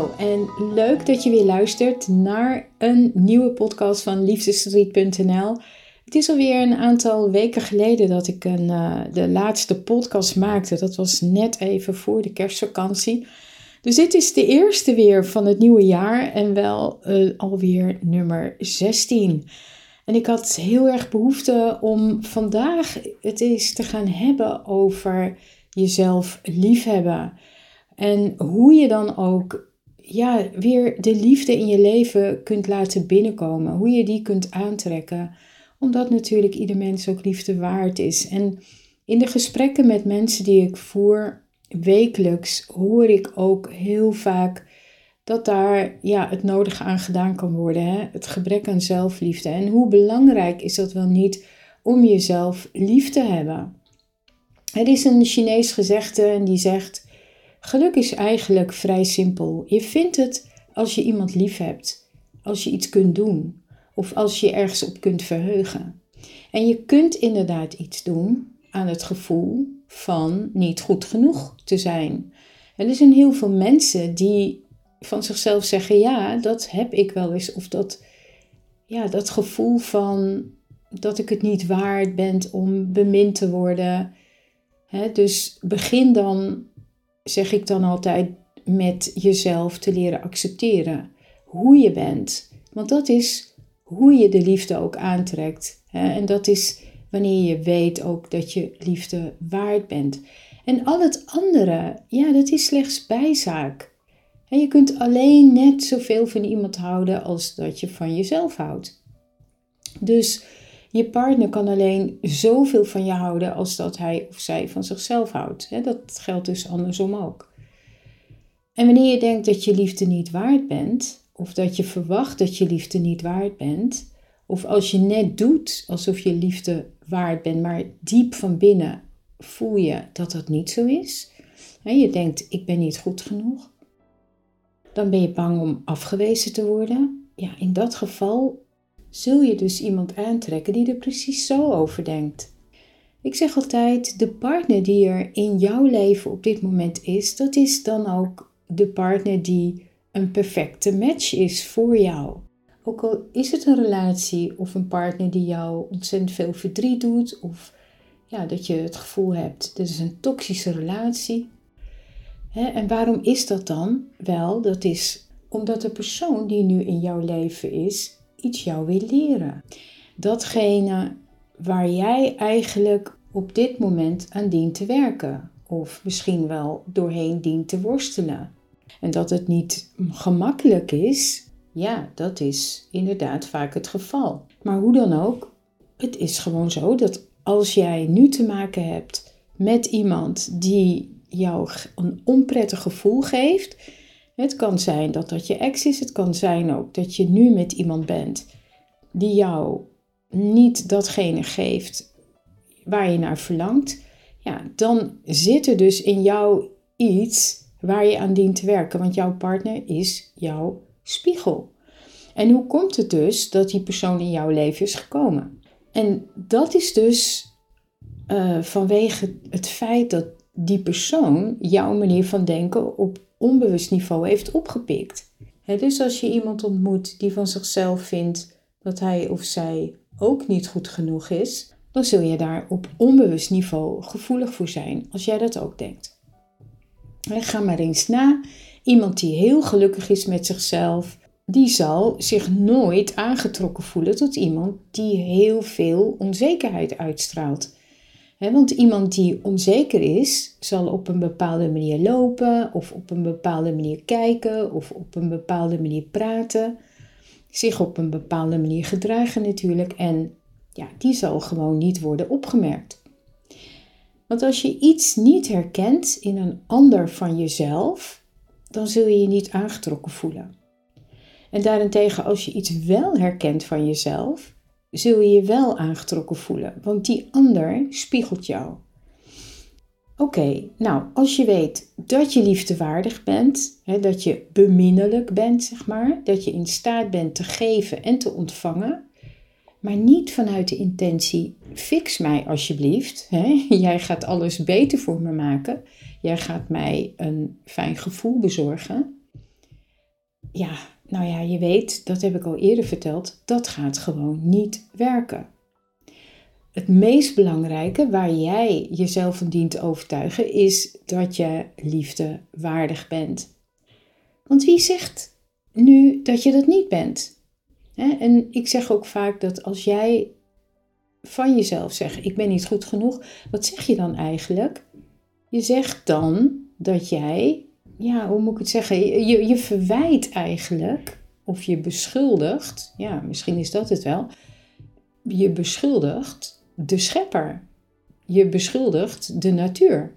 En leuk dat je weer luistert naar een nieuwe podcast van liefdesverdriet.nl. Het is alweer een aantal weken geleden dat ik een, uh, de laatste podcast maakte. Dat was net even voor de kerstvakantie. Dus dit is de eerste weer van het nieuwe jaar en wel uh, alweer nummer 16. En ik had heel erg behoefte om vandaag het eens te gaan hebben over jezelf liefhebben. En hoe je dan ook ja, weer de liefde in je leven kunt laten binnenkomen. Hoe je die kunt aantrekken. Omdat natuurlijk ieder mens ook liefde waard is. En in de gesprekken met mensen die ik voer, wekelijks, hoor ik ook heel vaak dat daar ja, het nodige aan gedaan kan worden. Hè? Het gebrek aan zelfliefde. En hoe belangrijk is dat wel niet om jezelf lief te hebben? Er is een Chinees gezegde en die zegt Geluk is eigenlijk vrij simpel. Je vindt het als je iemand lief hebt, als je iets kunt doen of als je ergens op kunt verheugen. En je kunt inderdaad iets doen aan het gevoel van niet goed genoeg te zijn. Er zijn heel veel mensen die van zichzelf zeggen: Ja, dat heb ik wel eens. Of dat, ja, dat gevoel van dat ik het niet waard ben om bemind te worden. dus begin dan zeg ik dan altijd, met jezelf te leren accepteren. Hoe je bent. Want dat is hoe je de liefde ook aantrekt. En dat is wanneer je weet ook dat je liefde waard bent. En al het andere, ja, dat is slechts bijzaak. En je kunt alleen net zoveel van iemand houden als dat je van jezelf houdt. Dus je partner kan alleen zoveel van je houden als dat hij of zij van zichzelf houdt. Dat geldt dus andersom ook. En wanneer je denkt dat je liefde niet waard bent, of dat je verwacht dat je liefde niet waard bent, of als je net doet alsof je liefde waard bent, maar diep van binnen voel je dat dat niet zo is. Je denkt, ik ben niet goed genoeg. Dan ben je bang om afgewezen te worden. Ja, in dat geval zul je dus iemand aantrekken die er precies zo over denkt. Ik zeg altijd, de partner die er in jouw leven op dit moment is, dat is dan ook de partner die een perfecte match is voor jou. Ook al is het een relatie of een partner die jou ontzettend veel verdriet doet, of ja, dat je het gevoel hebt, dit is een toxische relatie. En waarom is dat dan? Wel, dat is omdat de persoon die nu in jouw leven is, iets jou wil leren. Datgene waar jij eigenlijk op dit moment aan dient te werken. Of misschien wel doorheen dient te worstelen. En dat het niet gemakkelijk is, ja, dat is inderdaad vaak het geval. Maar hoe dan ook, het is gewoon zo dat als jij nu te maken hebt met iemand die jou een onprettig gevoel geeft, het kan zijn dat dat je ex is. Het kan zijn ook dat je nu met iemand bent die jou niet datgene geeft waar je naar verlangt. Ja, dan zit er dus in jou iets waar je aan dient te werken. Want jouw partner is jouw spiegel. En hoe komt het dus dat die persoon in jouw leven is gekomen? En dat is dus uh, vanwege het feit dat die persoon jouw manier van denken op onbewust niveau heeft opgepikt. dus als je iemand ontmoet die van zichzelf vindt dat hij of zij ook niet goed genoeg is, dan zul je daar op onbewust niveau gevoelig voor zijn als jij dat ook denkt. Ga maar eens na. Iemand die heel gelukkig is met zichzelf, die zal zich nooit aangetrokken voelen tot iemand die heel veel onzekerheid uitstraalt want iemand die onzeker is, zal op een bepaalde manier lopen, of op een bepaalde manier kijken, of op een bepaalde manier praten, zich op een bepaalde manier gedragen natuurlijk, en ja, die zal gewoon niet worden opgemerkt. Want als je iets niet herkent in een ander van jezelf, dan zul je je niet aangetrokken voelen. En daarentegen, als je iets wel herkent van jezelf, zul je je wel aangetrokken voelen, want die ander spiegelt jou. Oké, nou, als je weet dat je liefdewaardig bent, hè, dat je beminnelijk bent, zeg maar, dat je in staat bent te geven en te ontvangen, maar niet vanuit de intentie: fix mij alsjeblieft. Hè? Jij gaat alles beter voor me maken. Jij gaat mij een fijn gevoel bezorgen. Ja, nou ja, je weet, dat heb ik al eerder verteld, dat gaat gewoon niet werken. Het meest belangrijke waar jij jezelf van dient te overtuigen is dat je liefde waardig bent. Want wie zegt nu dat je dat niet bent? En ik zeg ook vaak dat als jij van jezelf zegt: Ik ben niet goed genoeg, wat zeg je dan eigenlijk? Je zegt dan dat jij, ja, hoe moet ik het zeggen? Je, je verwijt eigenlijk, of je beschuldigt, ja, misschien is dat het wel. Je beschuldigt de schepper. Je beschuldigt de natuur,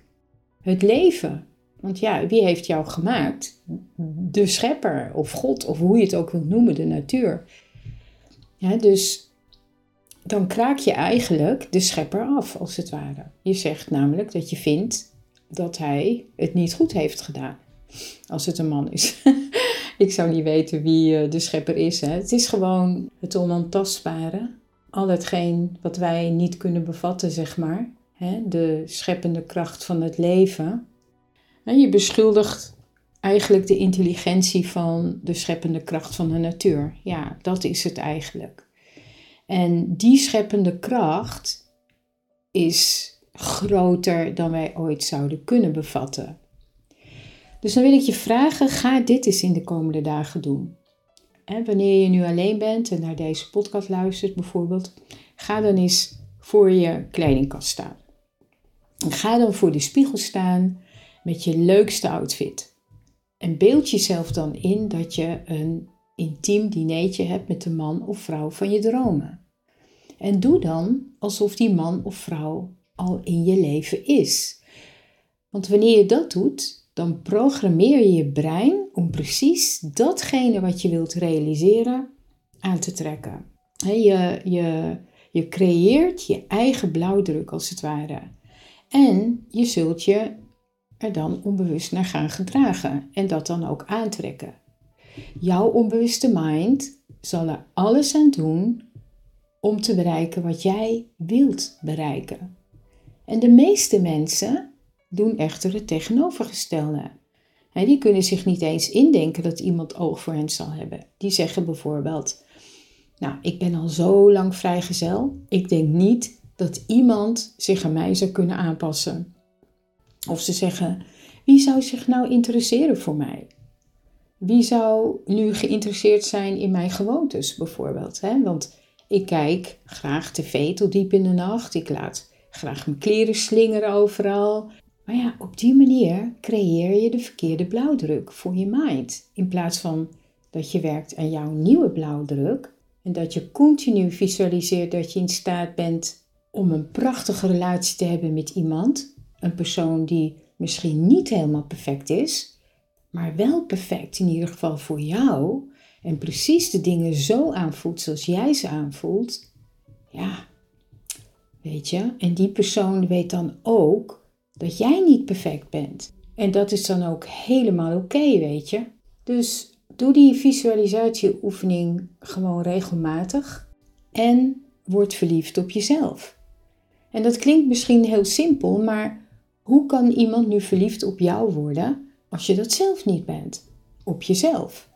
het leven. Want ja, wie heeft jou gemaakt? De schepper of God of hoe je het ook wilt noemen, de natuur. Ja, dus dan kraak je eigenlijk de schepper af, als het ware. Je zegt namelijk dat je vindt dat hij het niet goed heeft gedaan. Als het een man is. ik zou niet weten wie eh, de schepper is. Hè. Het is gewoon het onaantastbare. Al hetgeen wat wij niet kunnen bevatten, zeg maar. Hè. De scheppende kracht van het leven. En je beschuldigt eigenlijk de intelligentie van de scheppende kracht van de natuur. Ja, dat is het eigenlijk. En die scheppende kracht is groter dan wij ooit zouden kunnen bevatten. Dus dan wil ik je vragen, ga dit eens in de komende dagen doen. En wanneer je nu alleen bent en naar deze podcast luistert bijvoorbeeld, ga dan eens voor je kledingkast staan. Ga dan voor de spiegel staan met je leukste outfit. En beeld jezelf dan in dat je een intiem dinertje hebt met de man of vrouw van je dromen. En doe dan alsof die man of vrouw al in je leven is. Want wanneer je dat doet, dan programmeer je je brein om precies datgene wat je wilt realiseren aan te trekken. Je, je, je creëert je eigen blauwdruk als het ware. En je zult je er dan onbewust naar gaan gedragen en dat dan ook aantrekken. Jouw onbewuste mind zal er alles aan doen om te bereiken wat jij wilt bereiken. En de meeste mensen doen echter het tegenovergestelde. Die kunnen zich niet eens indenken dat iemand oog voor hen zal hebben. Die zeggen bijvoorbeeld: Nou, ik ben al zo lang vrijgezel. Ik denk niet dat iemand zich aan mij zou kunnen aanpassen. Of ze zeggen: Wie zou zich nou interesseren voor mij? Wie zou nu geïnteresseerd zijn in mijn gewoontes bijvoorbeeld? Want ik kijk graag tv tot diep in de nacht. Ik laat graag mijn kleren slingeren overal. Maar ja, op die manier creëer je de verkeerde blauwdruk voor je mind. In plaats van dat je werkt aan jouw nieuwe blauwdruk en dat je continu visualiseert dat je in staat bent om een prachtige relatie te hebben met iemand een persoon die misschien niet helemaal perfect is, maar wel perfect in ieder geval voor jou en precies de dingen zo aanvoelt zoals jij ze aanvoelt, ja, weet je, en die persoon weet dan ook dat jij niet perfect bent. En dat is dan ook helemaal oké, weet je. Dus doe die visualisatieoefening gewoon regelmatig en word verliefd op jezelf. En dat klinkt misschien heel simpel, maar hoe kan iemand nu verliefd op jou worden als je dat zelf niet bent? Op jezelf.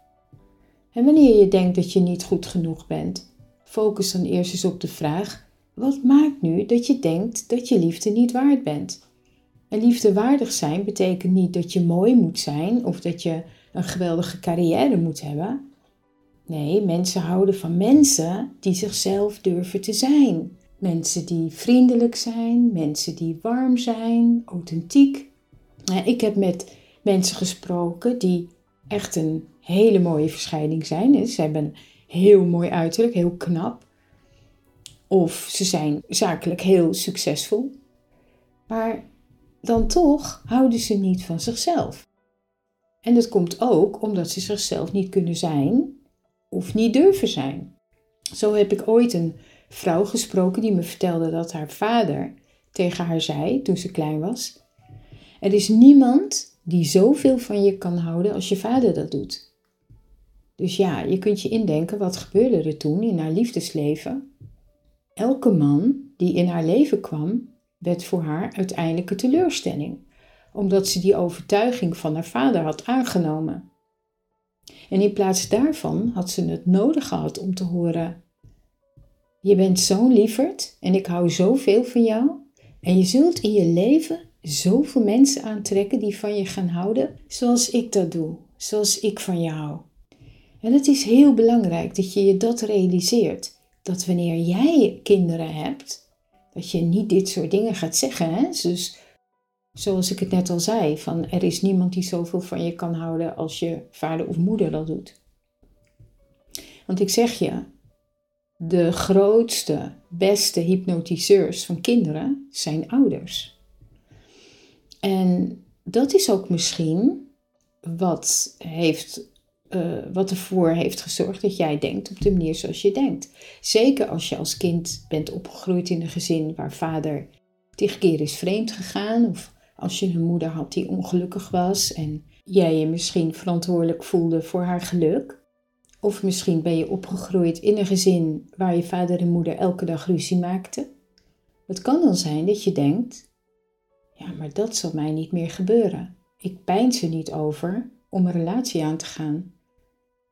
En wanneer je denkt dat je niet goed genoeg bent, focus dan eerst eens op de vraag: wat maakt nu dat je denkt dat je liefde niet waard bent? En liefdewaardig zijn betekent niet dat je mooi moet zijn of dat je een geweldige carrière moet hebben. Nee, mensen houden van mensen die zichzelf durven te zijn. Mensen die vriendelijk zijn, mensen die warm zijn, authentiek. Ik heb met mensen gesproken die echt een hele mooie verschijning zijn. Ze hebben een heel mooi uiterlijk, heel knap. Of ze zijn zakelijk heel succesvol. Maar dan toch houden ze niet van zichzelf. En dat komt ook omdat ze zichzelf niet kunnen zijn of niet durven zijn. Zo heb ik ooit een vrouw gesproken die me vertelde dat haar vader tegen haar zei toen ze klein was: Er is niemand die zoveel van je kan houden als je vader dat doet. Dus ja, je kunt je indenken wat gebeurde er toen in haar liefdesleven. Elke man die in haar leven kwam, werd voor haar uiteindelijk een teleurstelling, omdat ze die overtuiging van haar vader had aangenomen. En in plaats daarvan had ze het nodig gehad om te horen: Je bent zo'n lieverd en ik hou zoveel van jou. En je zult in je leven zoveel mensen aantrekken die van je gaan houden, zoals ik dat doe, zoals ik van je hou. En het is heel belangrijk dat je je dat realiseert. Dat wanneer jij kinderen hebt, dat je niet dit soort dingen gaat zeggen. Hè? Dus zoals ik het net al zei, van er is niemand die zoveel van je kan houden als je vader of moeder dat doet. Want ik zeg je, de grootste, beste hypnotiseurs van kinderen zijn ouders. En dat is ook misschien wat, heeft, uh, wat ervoor heeft gezorgd dat jij denkt op de manier zoals je denkt. Zeker als je als kind bent opgegroeid in een gezin waar vader tig keer is vreemd gegaan. Of als je een moeder had die ongelukkig was en jij je misschien verantwoordelijk voelde voor haar geluk. Of misschien ben je opgegroeid in een gezin waar je vader en moeder elke dag ruzie maakten. Het kan dan zijn dat je denkt: ja, maar dat zal mij niet meer gebeuren. Ik pijn ze niet over om een relatie aan te gaan.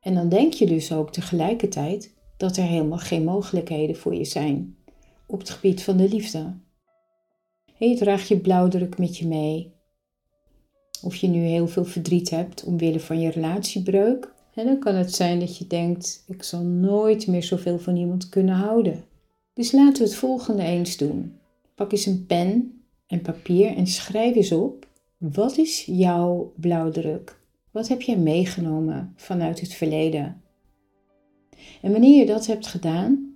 En dan denk je dus ook tegelijkertijd dat er helemaal geen mogelijkheden voor je zijn op het gebied van de liefde. Je draagt je blauwdruk met je mee. Of je nu heel veel verdriet hebt omwille van je relatiebreuk, en dan kan het zijn dat je denkt: ik zal nooit meer zoveel van iemand kunnen houden. Dus laten we het volgende eens doen. Pak eens een pen en papier en schrijf eens op: wat is jouw blauwdruk? Wat heb jij meegenomen vanuit het verleden? En wanneer je dat hebt gedaan,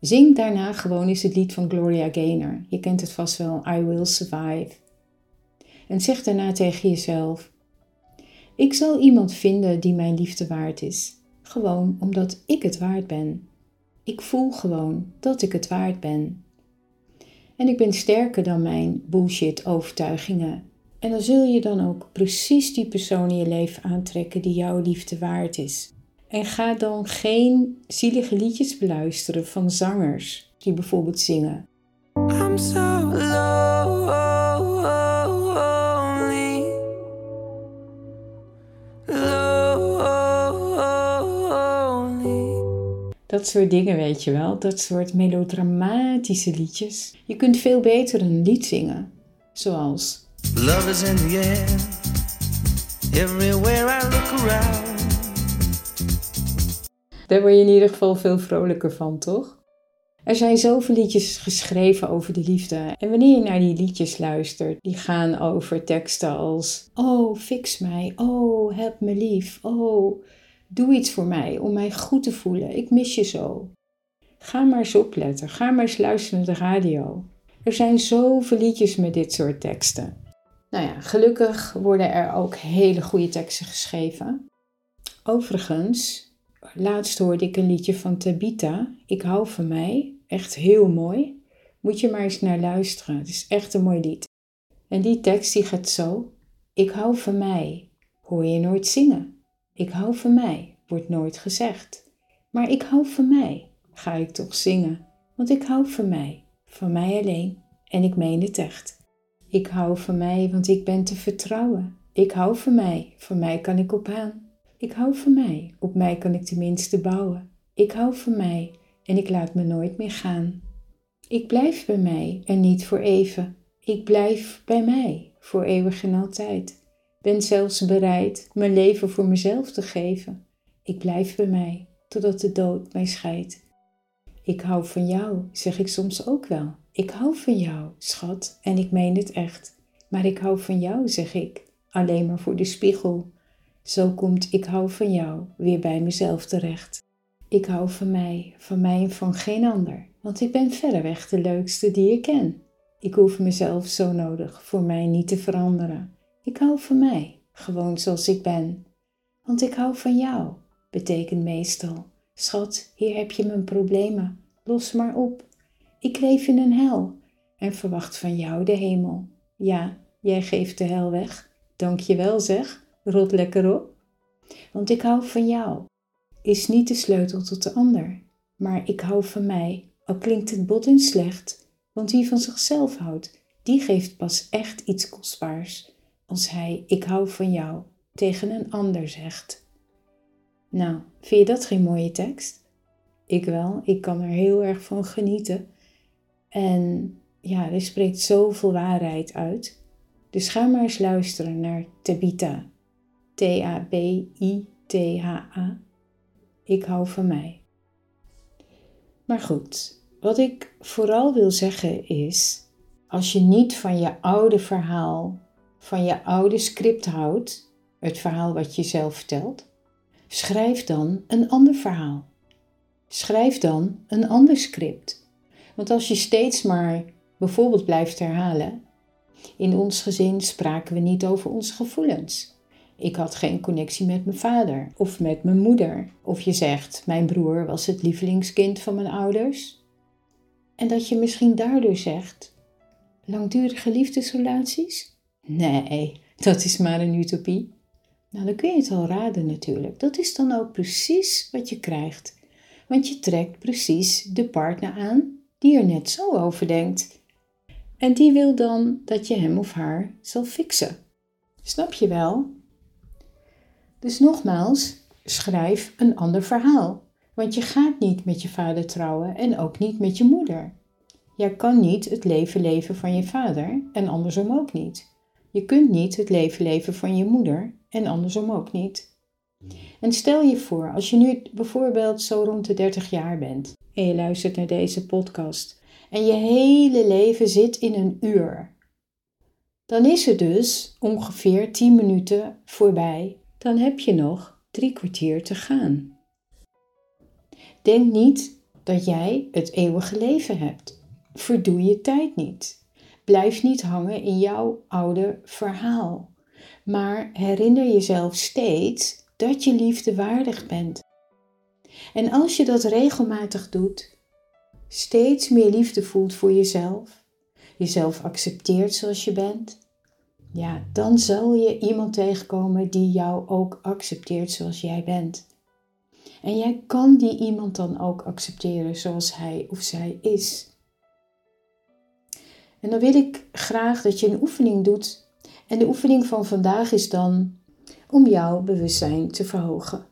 zing daarna gewoon eens het lied van Gloria Gaynor. Je kent het vast wel, I Will Survive. En zeg daarna tegen jezelf: ik zal iemand vinden die mijn liefde waard is. Gewoon omdat ik het waard ben. Ik voel gewoon dat ik het waard ben. En ik ben sterker dan mijn bullshit overtuigingen. En dan zul je dan ook precies die persoon in je leven aantrekken die jouw liefde waard is. En ga dan geen zielige liedjes beluisteren van zangers die bijvoorbeeld zingen. I'm so Dat soort dingen, weet je wel. Dat soort melodramatische liedjes. Je kunt veel beter een lied zingen. Zoals... Love is in the air. Everywhere I look around. Daar word je in ieder geval veel vrolijker van, toch? Er zijn zoveel liedjes geschreven over de liefde. En wanneer je naar die liedjes luistert, die gaan over teksten als: Oh, fix mij. Oh, help me lief. Oh, Doe iets voor mij om mij goed te voelen. Ik mis je zo. Ga maar eens opletten. Ga maar eens luisteren naar de radio. Er zijn zoveel liedjes met dit soort teksten. Nou ja, gelukkig worden er ook hele goede teksten geschreven. Overigens, laatst hoorde ik een liedje van Tabita. Ik hou van mij. Echt heel mooi. Moet je maar eens naar luisteren. Het is echt een mooi lied. En die tekst die gaat zo. Ik hou van mij. Hoor je nooit zingen. Ik hou van mij, wordt nooit gezegd. Maar ik hou van mij, ga ik toch zingen. Want ik hou van mij, van mij alleen. En ik meen het echt. Ik hou van mij, want ik ben te vertrouwen. Ik hou van mij, van mij kan ik op aan. Ik hou van mij, op mij kan ik tenminste bouwen. Ik hou van mij en ik laat me nooit meer gaan. Ik blijf bij mij en niet voor even. Ik blijf bij mij, voor eeuwig en altijd ben zelfs bereid mijn leven voor mezelf te geven. Ik blijf bij mij, totdat de dood mij scheidt. Ik hou van jou, zeg ik soms ook wel. Ik hou van jou, schat, en ik meen het echt. Maar ik hou van jou, zeg ik, alleen maar voor de spiegel. Zo komt ik hou van jou weer bij mezelf terecht. Ik hou van mij, van mij en van geen ander, want ik ben verreweg de leukste die ik ken. Ik hoef mezelf zo nodig voor mij niet te veranderen. Ik hou van mij, gewoon zoals ik ben. Want ik hou van jou, betekent meestal: Schat, hier heb je mijn problemen, los maar op. Ik leef in een hel en verwacht van jou de hemel. Ja, jij geeft de hel weg. Dank je wel, zeg, rot lekker op. Want ik hou van jou, is niet de sleutel tot de ander, maar ik hou van mij, al klinkt het bot en slecht, want wie van zichzelf houdt, die geeft pas echt iets kostbaars als hij ik hou van jou tegen een ander zegt. Nou, vind je dat geen mooie tekst? Ik wel, ik kan er heel erg van genieten. En ja, er spreekt zoveel waarheid uit. Dus ga maar eens luisteren naar Tabita. T-A-B-I-T-H-A. Ik hou van mij. Maar goed, wat ik vooral wil zeggen is: als je niet van je oude verhaal, van je oude script houdt, het verhaal wat je zelf vertelt, schrijf dan een ander verhaal. Schrijf dan een ander script. Want als je steeds maar bijvoorbeeld blijft herhalen: in ons gezin spraken we niet over onze gevoelens. Ik had geen connectie met mijn vader of met mijn moeder. Of je zegt: Mijn broer was het lievelingskind van mijn ouders. En dat je misschien daardoor zegt: Langdurige liefdesrelaties? Nee, dat is maar een utopie. Nou, dan kun je het al raden natuurlijk. Dat is dan ook precies wat je krijgt. Want je trekt precies de partner aan die er net zo over denkt. En die wil dan dat je hem of haar zal fixen. Snap je wel? Dus nogmaals, schrijf een ander verhaal. Want je gaat niet met je vader trouwen en ook niet met je moeder. Jij kan niet het leven leven van je vader en andersom ook niet. Je kunt niet het leven leven van je moeder en andersom ook niet. En stel je voor, als je nu bijvoorbeeld zo rond de 30 jaar bent en je luistert naar deze podcast en je hele leven zit in een uur, dan is het dus ongeveer 10 minuten voorbij. Dan heb je nog drie kwartier te gaan. Denk niet dat jij het eeuwige leven hebt. Verdoe je tijd niet. Blijf niet hangen in jouw oude verhaal. Maar herinner jezelf steeds dat je liefdewaardig bent. En als je dat regelmatig doet, steeds meer liefde voelt voor jezelf, jezelf accepteert zoals je bent, ja, dan zal je iemand tegenkomen die jou ook accepteert zoals jij bent. En jij kan die iemand dan ook accepteren zoals hij of zij is. En dan wil ik graag dat je een oefening doet. En de oefening van vandaag is dan om jouw bewustzijn te verhogen.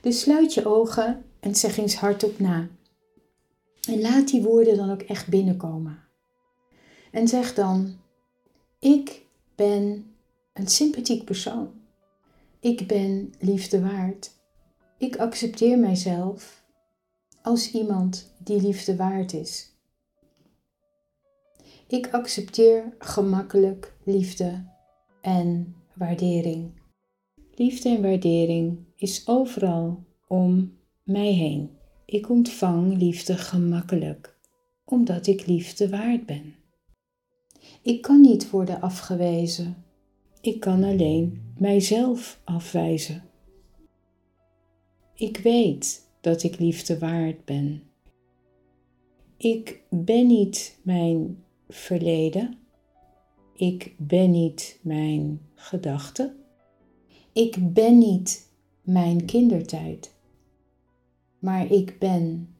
Dus sluit je ogen en zeg eens hardop na. En laat die woorden dan ook echt binnenkomen. En zeg dan: Ik ben een sympathiek persoon. Ik ben liefde waard. Ik accepteer mijzelf als iemand die liefde waard is. Ik accepteer gemakkelijk liefde en waardering. Liefde en waardering is overal om mij heen. Ik ontvang liefde gemakkelijk, omdat ik liefde waard ben. Ik kan niet worden afgewezen. Ik kan alleen mijzelf afwijzen. Ik weet dat ik liefde waard ben. Ik ben niet mijn verleden. Ik ben niet mijn gedachten. Ik ben niet mijn kindertijd. Maar ik ben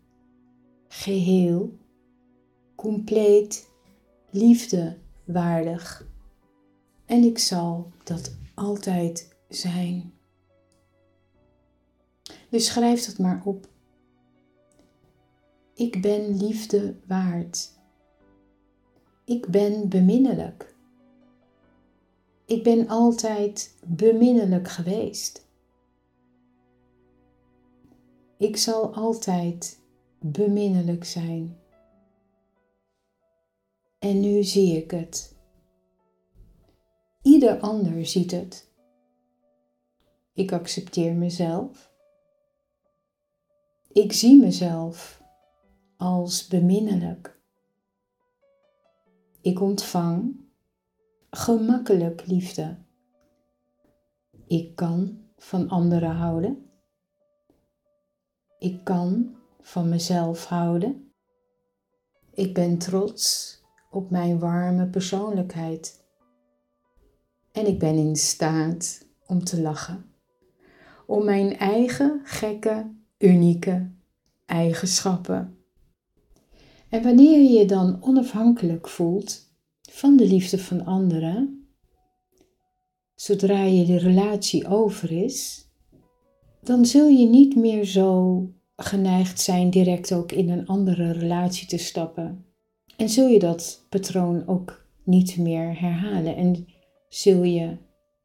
geheel, compleet, liefdewaardig. En ik zal dat altijd zijn. Dus schrijf dat maar op. Ik ben liefde waard. Ik ben beminnelijk. Ik ben altijd beminnelijk geweest. Ik zal altijd beminnelijk zijn. En nu zie ik het. Ieder ander ziet het. Ik accepteer mezelf. Ik zie mezelf als beminnelijk. Ik ontvang gemakkelijk liefde. Ik kan van anderen houden. Ik kan van mezelf houden. Ik ben trots op mijn warme persoonlijkheid. En ik ben in staat om te lachen. Om mijn eigen gekke, unieke eigenschappen. En wanneer je je dan onafhankelijk voelt van de liefde van anderen, zodra je de relatie over is, dan zul je niet meer zo geneigd zijn direct ook in een andere relatie te stappen. En zul je dat patroon ook niet meer herhalen en zul je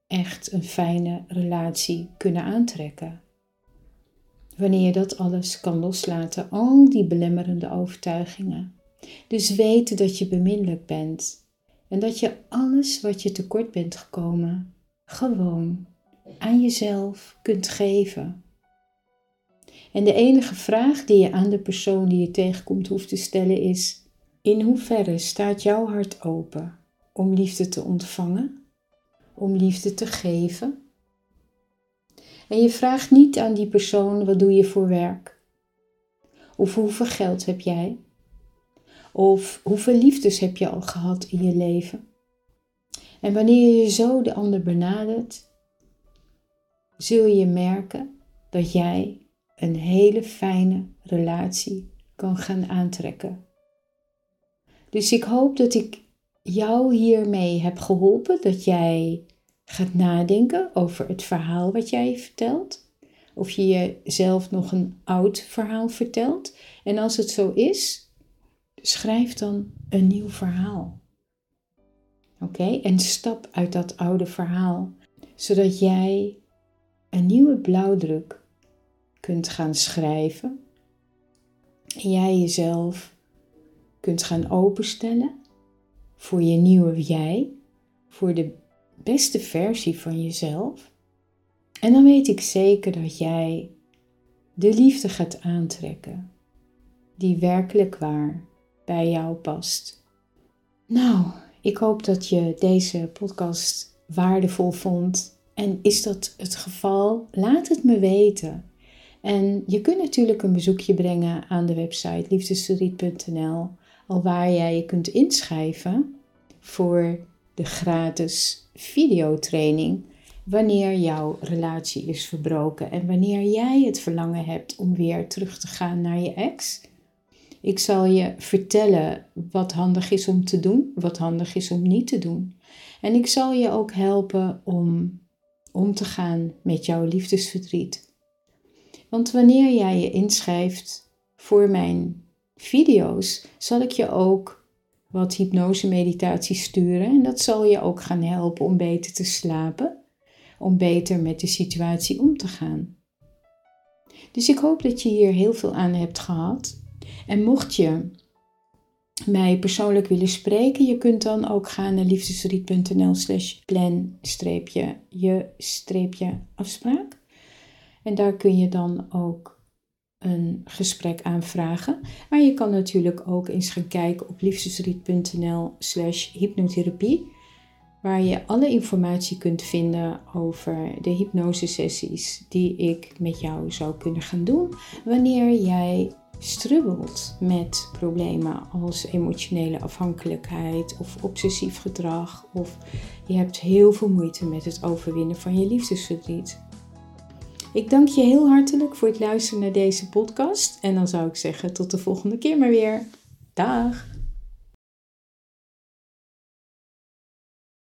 echt een fijne relatie kunnen aantrekken. Wanneer je dat alles kan loslaten, al die belemmerende overtuigingen. Dus weten dat je beminnelijk bent en dat je alles wat je tekort bent gekomen gewoon aan jezelf kunt geven. En de enige vraag die je aan de persoon die je tegenkomt hoeft te stellen is: in hoeverre staat jouw hart open om liefde te ontvangen, om liefde te geven? En je vraagt niet aan die persoon wat doe je voor werk? Of hoeveel geld heb jij? Of hoeveel liefdes heb je al gehad in je leven? En wanneer je zo de ander benadert, zul je merken dat jij een hele fijne relatie kan gaan aantrekken. Dus ik hoop dat ik jou hiermee heb geholpen, dat jij gaat nadenken over het verhaal wat jij vertelt. Of je jezelf nog een oud verhaal vertelt. En als het zo is, schrijf dan een nieuw verhaal. Oké, en stap uit dat oude verhaal, zodat jij een nieuwe blauwdruk kunt gaan schrijven. En jij jezelf kunt gaan openstellen voor je nieuwe jij, voor de beste versie van jezelf. En dan weet ik zeker dat jij de liefde gaat aantrekken die werkelijk waar bij jou past. Nou, ik hoop dat je deze podcast waardevol vond. En is dat het geval? Laat het me weten. En je kunt natuurlijk een bezoekje brengen aan de website liefdesverdriet.nl waar jij je kunt inschrijven voor de gratis videotraining wanneer jouw relatie is verbroken en wanneer jij het verlangen hebt om weer terug te gaan naar je ex. Ik zal je vertellen wat handig is om te doen, wat handig is om niet te doen. En ik zal je ook helpen om om te gaan met jouw liefdesverdriet. Want wanneer jij je inschrijft voor mijn video's zal ik je ook wat hypnose meditaties sturen. En dat zal je ook gaan helpen om beter te slapen, om beter met de situatie om te gaan. Dus ik hoop dat je hier heel veel aan hebt gehad. En mocht je mij persoonlijk willen spreken, je kunt dan ook gaan naar liefdesriet.nl slash plan-je-afspraak. En daar kun je dan ook een gesprek aanvragen. Maar je kan natuurlijk ook eens gaan kijken op liefdesriet.nl slash hypnotherapie. Waar je alle informatie kunt vinden over de hypnosesessies die ik met jou zou kunnen gaan doen. Wanneer jij strubbelt met problemen als emotionele afhankelijkheid of obsessief gedrag. Of je hebt heel veel moeite met het overwinnen van je liefdesverdriet. Ik dank je heel hartelijk voor het luisteren naar deze podcast. En dan zou ik zeggen tot de volgende keer maar weer. Dag!